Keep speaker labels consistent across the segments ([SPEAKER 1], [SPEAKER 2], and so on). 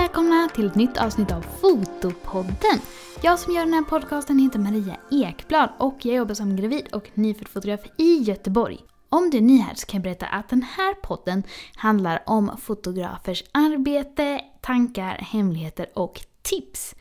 [SPEAKER 1] Välkomna till ett nytt avsnitt av Fotopodden. Jag som gör den här podcasten heter Maria Ekblad och jag jobbar som gravid och nyfödd fotograf i Göteborg. Om du är ny här så kan jag berätta att den här podden handlar om fotografers arbete, tankar, hemligheter och tips.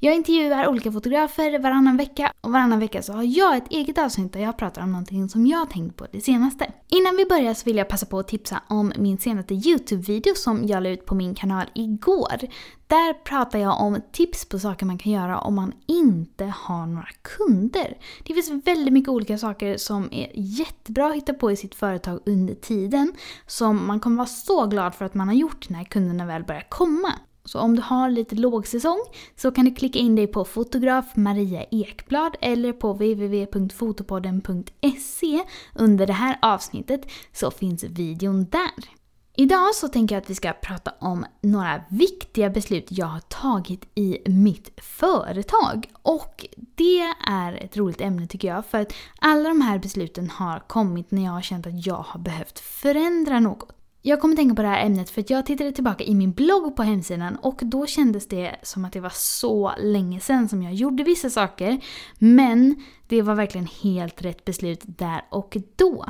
[SPEAKER 1] Jag intervjuar olika fotografer varannan vecka och varannan vecka så har jag ett eget avsnitt där jag pratar om någonting som jag har tänkt på det senaste. Innan vi börjar så vill jag passa på att tipsa om min senaste YouTube-video som jag la ut på min kanal igår. Där pratar jag om tips på saker man kan göra om man inte har några kunder. Det finns väldigt mycket olika saker som är jättebra att hitta på i sitt företag under tiden som man kommer vara så glad för att man har gjort när kunderna väl börjar komma. Så om du har lite lågsäsong så kan du klicka in dig på fotograf Maria Ekblad eller på www.fotopodden.se under det här avsnittet så finns videon där. Idag så tänker jag att vi ska prata om några viktiga beslut jag har tagit i mitt företag. Och det är ett roligt ämne tycker jag för att alla de här besluten har kommit när jag har känt att jag har behövt förändra något. Jag kommer tänka på det här ämnet för att jag tittade tillbaka i min blogg på hemsidan och då kändes det som att det var så länge sedan som jag gjorde vissa saker. Men det var verkligen helt rätt beslut där och då.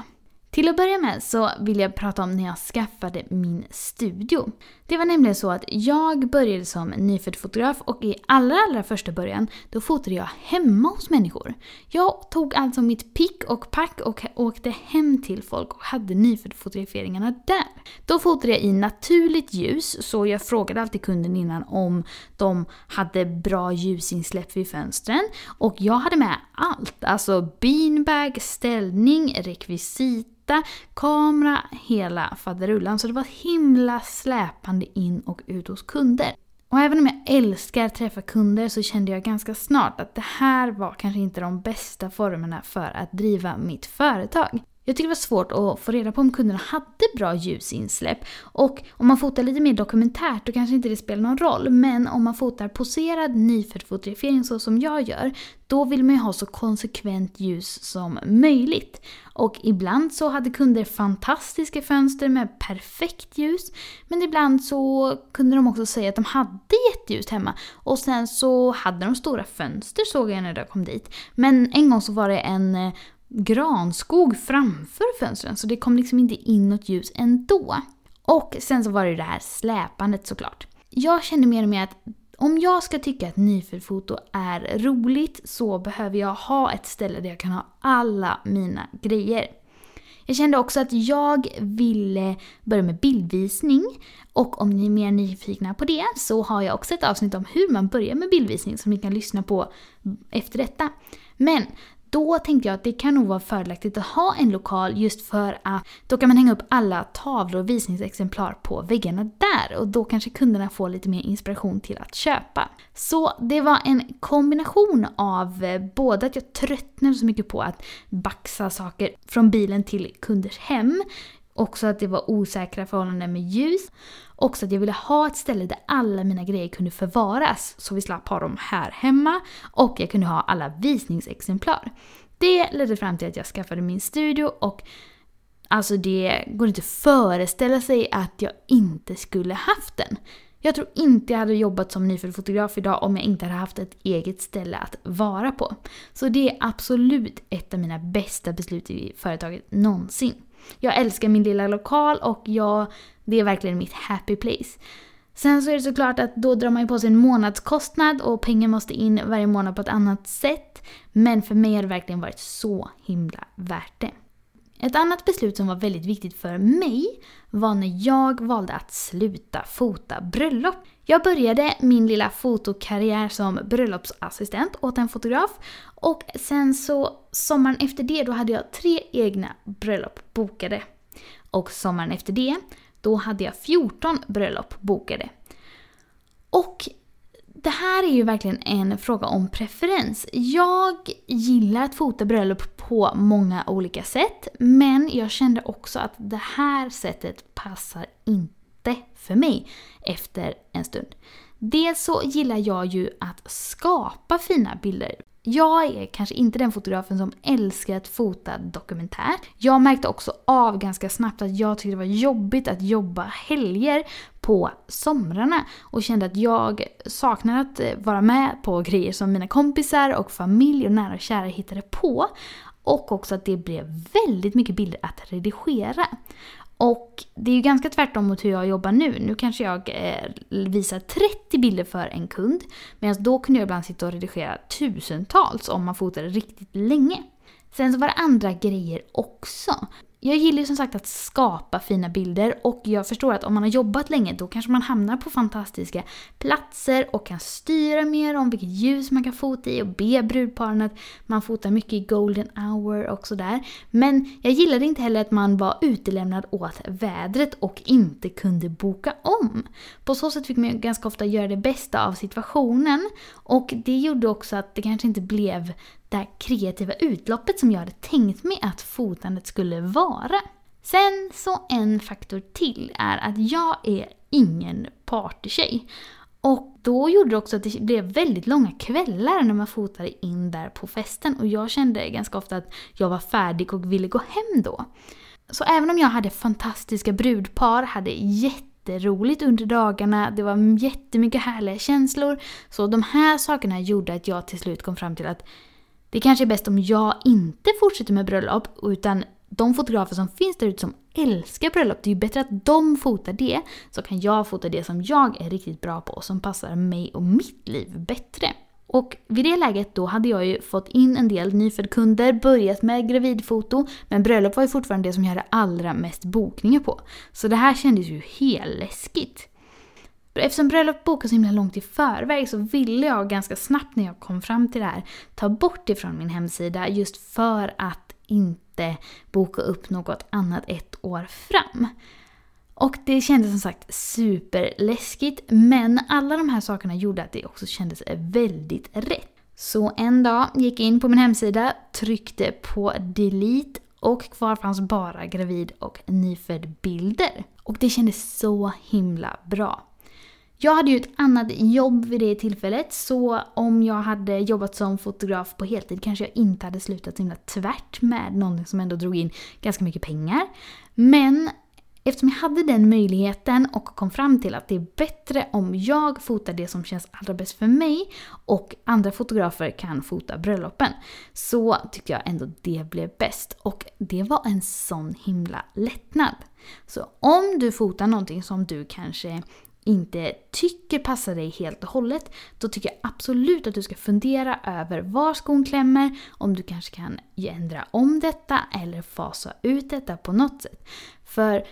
[SPEAKER 1] Till att börja med så vill jag prata om när jag skaffade min studio. Det var nämligen så att jag började som nyfödd fotograf och i allra, allra första början då fotade jag hemma hos människor. Jag tog alltså mitt pick och pack och åkte hem till folk och hade nyfödd-fotograferingarna där. Då fotade jag i naturligt ljus så jag frågade alltid kunden innan om de hade bra ljusinsläpp vid fönstren och jag hade med allt, alltså beanbag, ställning, rekvisit matta, kamera, hela faderullan. Så det var himla släpande in och ut hos kunder. Och även om jag älskar att träffa kunder så kände jag ganska snart att det här var kanske inte de bästa formerna för att driva mitt företag. Jag tyckte det var svårt att få reda på om kunderna hade bra ljusinsläpp. Och om man fotar lite mer dokumentärt då kanske inte det spelar någon roll. Men om man fotar poserad nyfödd fotografering så som jag gör, då vill man ju ha så konsekvent ljus som möjligt. Och ibland så hade kunder fantastiska fönster med perfekt ljus. Men ibland så kunde de också säga att de hade jätteljust hemma. Och sen så hade de stora fönster såg jag när jag kom dit. Men en gång så var det en eh, granskog framför fönstren så det kom liksom inte in något ljus ändå. Och sen så var det ju det här släpandet såklart. Jag känner mer och mer att om jag ska tycka att nyföddfoto är roligt så behöver jag ha ett ställe där jag kan ha alla mina grejer. Jag kände också att jag ville börja med bildvisning och om ni är mer nyfikna på det så har jag också ett avsnitt om hur man börjar med bildvisning som ni kan lyssna på efter detta. Men då tänkte jag att det kan nog vara fördelaktigt att ha en lokal just för att då kan man hänga upp alla tavlor och visningsexemplar på väggarna där och då kanske kunderna får lite mer inspiration till att köpa. Så det var en kombination av eh, både att jag tröttnade så mycket på att baxa saker från bilen till kunders hem, också att det var osäkra förhållanden med ljus Också att jag ville ha ett ställe där alla mina grejer kunde förvaras så vi slapp ha dem här hemma och jag kunde ha alla visningsexemplar. Det ledde fram till att jag skaffade min studio och alltså det går inte att föreställa sig att jag inte skulle haft den. Jag tror inte jag hade jobbat som nyfödd fotograf idag om jag inte hade haft ett eget ställe att vara på. Så det är absolut ett av mina bästa beslut i företaget någonsin. Jag älskar min lilla lokal och jag, det är verkligen mitt happy place. Sen så är det såklart att då drar man ju på sig en månadskostnad och pengar måste in varje månad på ett annat sätt. Men för mig har det verkligen varit så himla värt det. Ett annat beslut som var väldigt viktigt för mig var när jag valde att sluta fota bröllop. Jag började min lilla fotokarriär som bröllopsassistent åt en fotograf och sen så sommaren efter det då hade jag tre egna bröllop bokade. Och sommaren efter det då hade jag 14 bröllop bokade. Och det här är ju verkligen en fråga om preferens. Jag gillar att fota bröllop på många olika sätt, men jag kände också att det här sättet passar inte för mig efter en stund. Dels så gillar jag ju att skapa fina bilder. jag är kanske inte den fotografen som älskar att fota dokumentär. Jag märkte också av ganska snabbt att jag tyckte det var jobbigt att jobba helger på somrarna och kände att jag saknade att eh, vara med på grejer som mina kompisar och familj och nära och kära hittade på. Och också att det blev väldigt mycket bilder att redigera. Och det är ju ganska tvärtom mot hur jag jobbar nu. Nu kanske jag eh, visar 30 bilder för en kund. Medan då kunde jag ibland sitta och redigera tusentals om man fotade riktigt länge. Sen så var det andra grejer också. Jag gillar ju som sagt att skapa fina bilder och jag förstår att om man har jobbat länge då kanske man hamnar på fantastiska platser och kan styra mer om vilket ljus man kan fota i och be brudparen att man fotar mycket i golden hour och sådär. Men jag gillade inte heller att man var utelämnad åt vädret och inte kunde boka om. På så sätt fick man ganska ofta göra det bästa av situationen och det gjorde också att det kanske inte blev det här kreativa utloppet som jag hade tänkt mig att fotandet skulle vara. Sen så en faktor till är att jag är ingen partytjej. Och då gjorde det också att det blev väldigt långa kvällar när man fotade in där på festen och jag kände ganska ofta att jag var färdig och ville gå hem då. Så även om jag hade fantastiska brudpar, hade jätteroligt under dagarna, det var jättemycket härliga känslor. Så de här sakerna gjorde att jag till slut kom fram till att det kanske är bäst om jag inte fortsätter med bröllop utan de fotografer som finns där ute som älskar bröllop, det är ju bättre att de fotar det så kan jag fota det som jag är riktigt bra på och som passar mig och mitt liv bättre. Och vid det läget då hade jag ju fått in en del nyföddkunder, börjat med gravidfoto, men bröllop var ju fortfarande det som jag hade allra mest bokningar på. Så det här kändes ju helt läskigt. Eftersom bröllop bokas så himla långt i förväg så ville jag ganska snabbt när jag kom fram till det här ta bort det från min hemsida just för att inte boka upp något annat ett år fram. Och det kändes som sagt superläskigt men alla de här sakerna gjorde att det också kändes väldigt rätt. Så en dag gick jag in på min hemsida, tryckte på delete och kvar fanns bara gravid och nyfödd bilder. Och det kändes så himla bra. Jag hade ju ett annat jobb vid det tillfället så om jag hade jobbat som fotograf på heltid kanske jag inte hade slutat så himla tvärt med någonting som ändå drog in ganska mycket pengar. Men eftersom jag hade den möjligheten och kom fram till att det är bättre om jag fotar det som känns allra bäst för mig och andra fotografer kan fota bröllopen så tyckte jag ändå det blev bäst. Och det var en sån himla lättnad. Så om du fotar någonting som du kanske inte tycker passar dig helt och hållet, då tycker jag absolut att du ska fundera över var skon klämmer, om du kanske kan ändra om detta eller fasa ut detta på något sätt. För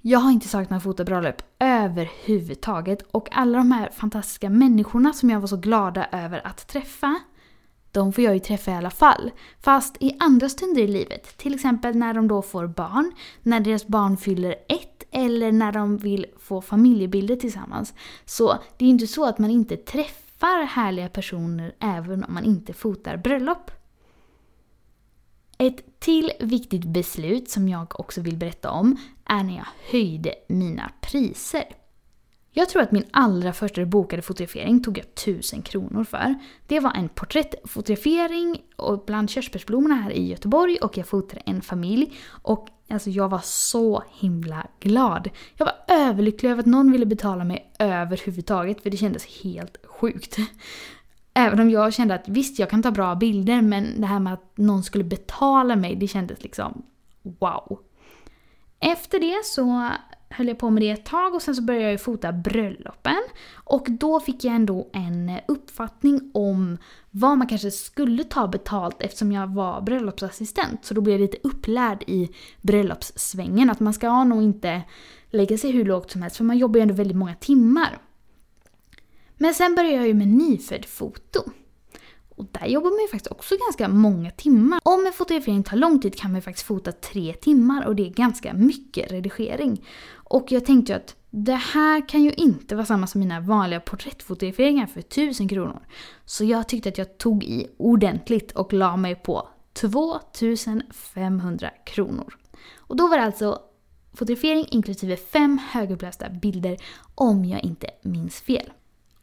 [SPEAKER 1] jag har inte saknat fotobröllop överhuvudtaget och alla de här fantastiska människorna som jag var så glada över att träffa, de får jag ju träffa i alla fall. Fast i andra stunder i livet, till exempel när de då får barn, när deras barn fyller ett eller när de vill få familjebilder tillsammans. Så det är ju inte så att man inte träffar härliga personer även om man inte fotar bröllop. Ett till viktigt beslut som jag också vill berätta om är när jag höjde mina priser. Jag tror att min allra första bokade fotografering tog jag 1000 kronor för. Det var en porträttfotografering bland körsbärsblommorna här i Göteborg och jag fotade en familj. Och alltså jag var så himla glad. Jag var överlycklig över att någon ville betala mig överhuvudtaget för det kändes helt sjukt. Även om jag kände att visst, jag kan ta bra bilder men det här med att någon skulle betala mig, det kändes liksom wow. Efter det så höll jag på med det ett tag och sen så började jag ju fota bröllopen. Och då fick jag ändå en uppfattning om vad man kanske skulle ta betalt eftersom jag var bröllopsassistent. Så då blev jag lite upplärd i bröllopssvängen att man ska nog inte lägga sig hur lågt som helst för man jobbar ju ändå väldigt många timmar. Men sen började jag ju med nyfödd-foto. Och där jobbar man ju faktiskt också ganska många timmar. Om en fotografering tar lång tid kan man ju faktiskt fota tre timmar och det är ganska mycket redigering. Och jag tänkte ju att det här kan ju inte vara samma som mina vanliga porträttfotograferingar för 1000 kronor. Så jag tyckte att jag tog i ordentligt och la mig på 2500 kronor. Och då var det alltså fotografering inklusive fem högupplösta bilder om jag inte minns fel.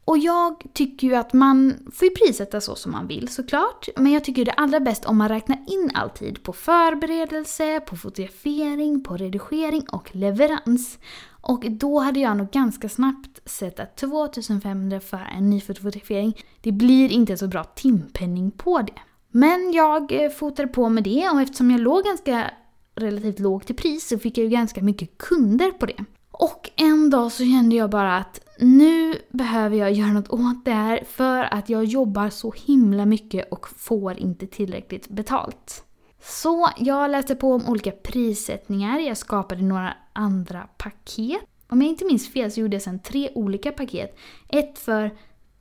[SPEAKER 1] Och jag tycker ju att man får ju prissätta så som man vill såklart. Men jag tycker det är allra bäst om man räknar in all tid på förberedelse, på fotografering, på redigering och leverans. Och då hade jag nog ganska snabbt sett att 2500 för en nyfotografering, det blir inte så bra timpenning på det. Men jag eh, fotade på med det och eftersom jag låg ganska relativt lågt i pris så fick jag ju ganska mycket kunder på det. Och en dag så kände jag bara att nu behöver jag göra något åt det här för att jag jobbar så himla mycket och får inte tillräckligt betalt. Så jag läste på om olika prissättningar, jag skapade några andra paket. Om jag inte minns fel så gjorde jag sedan tre olika paket. Ett för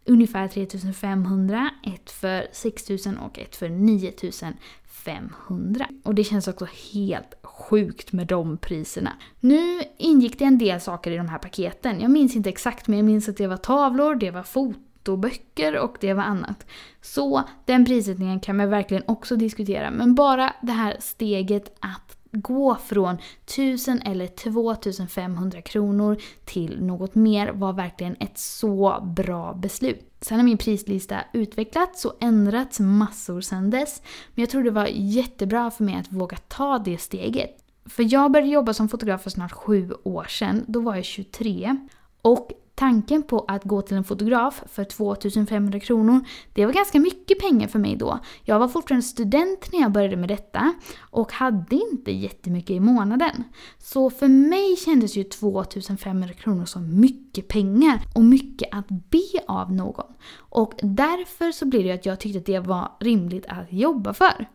[SPEAKER 1] ungefär 3500, ett för 6000 och ett för 9500. Och det känns också helt sjukt med de priserna. Nu ingick det en del saker i de här paketen. Jag minns inte exakt men jag minns att det var tavlor, det var fotoböcker och det var annat. Så den prissättningen kan man verkligen också diskutera. Men bara det här steget att gå från 1000 eller 2500 kronor till något mer var verkligen ett så bra beslut. Sen har min prislista utvecklats och ändrats massor sen dess. Men jag tror det var jättebra för mig att våga ta det steget. För jag började jobba som fotograf för snart sju år sedan. Då var jag 23. Och tanken på att gå till en fotograf för 2500 kronor, det var ganska mycket pengar för mig då. Jag var fortfarande student när jag började med detta och hade inte jättemycket i månaden. Så för mig kändes ju 2500 kronor som mycket pengar och mycket att be av någon. Och därför så blev det att jag tyckte att det var rimligt att jobba för.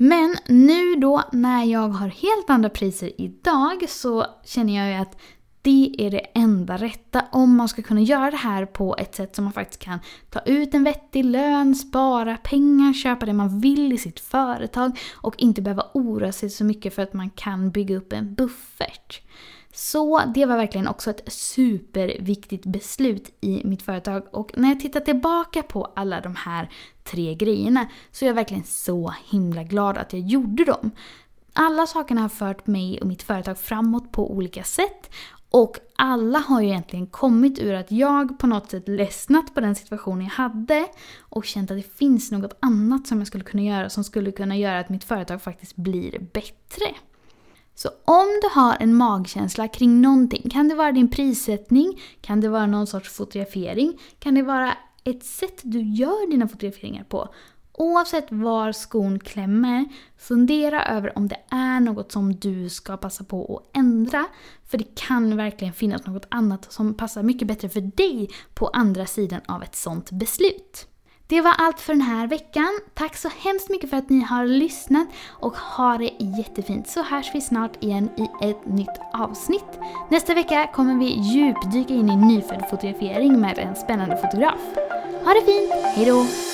[SPEAKER 1] Men nu då när jag har helt andra priser idag så känner jag ju att det är det enda rätta om man ska kunna göra det här på ett sätt som man faktiskt kan ta ut en vettig lön, spara pengar, köpa det man vill i sitt företag och inte behöva oroa sig så mycket för att man kan bygga upp en buffert. Så det var verkligen också ett superviktigt beslut i mitt företag och när jag tittar tillbaka på alla de här tre grejerna så är jag verkligen så himla glad att jag gjorde dem. Alla sakerna har fört mig och mitt företag framåt på olika sätt och alla har ju egentligen kommit ur att jag på något sätt ledsnat på den situationen jag hade och känt att det finns något annat som jag skulle kunna göra som skulle kunna göra att mitt företag faktiskt blir bättre. Så om du har en magkänsla kring någonting, kan det vara din prissättning, kan det vara någon sorts fotografering, kan det vara ett sätt du gör dina fotograferingar på Oavsett var skon klämmer, fundera över om det är något som du ska passa på att ändra. För det kan verkligen finnas något annat som passar mycket bättre för dig på andra sidan av ett sånt beslut. Det var allt för den här veckan. Tack så hemskt mycket för att ni har lyssnat och ha det jättefint så hörs vi snart igen i ett nytt avsnitt. Nästa vecka kommer vi djupdyka in i nyfödd fotografering med en spännande fotograf. Ha det fint, hejdå!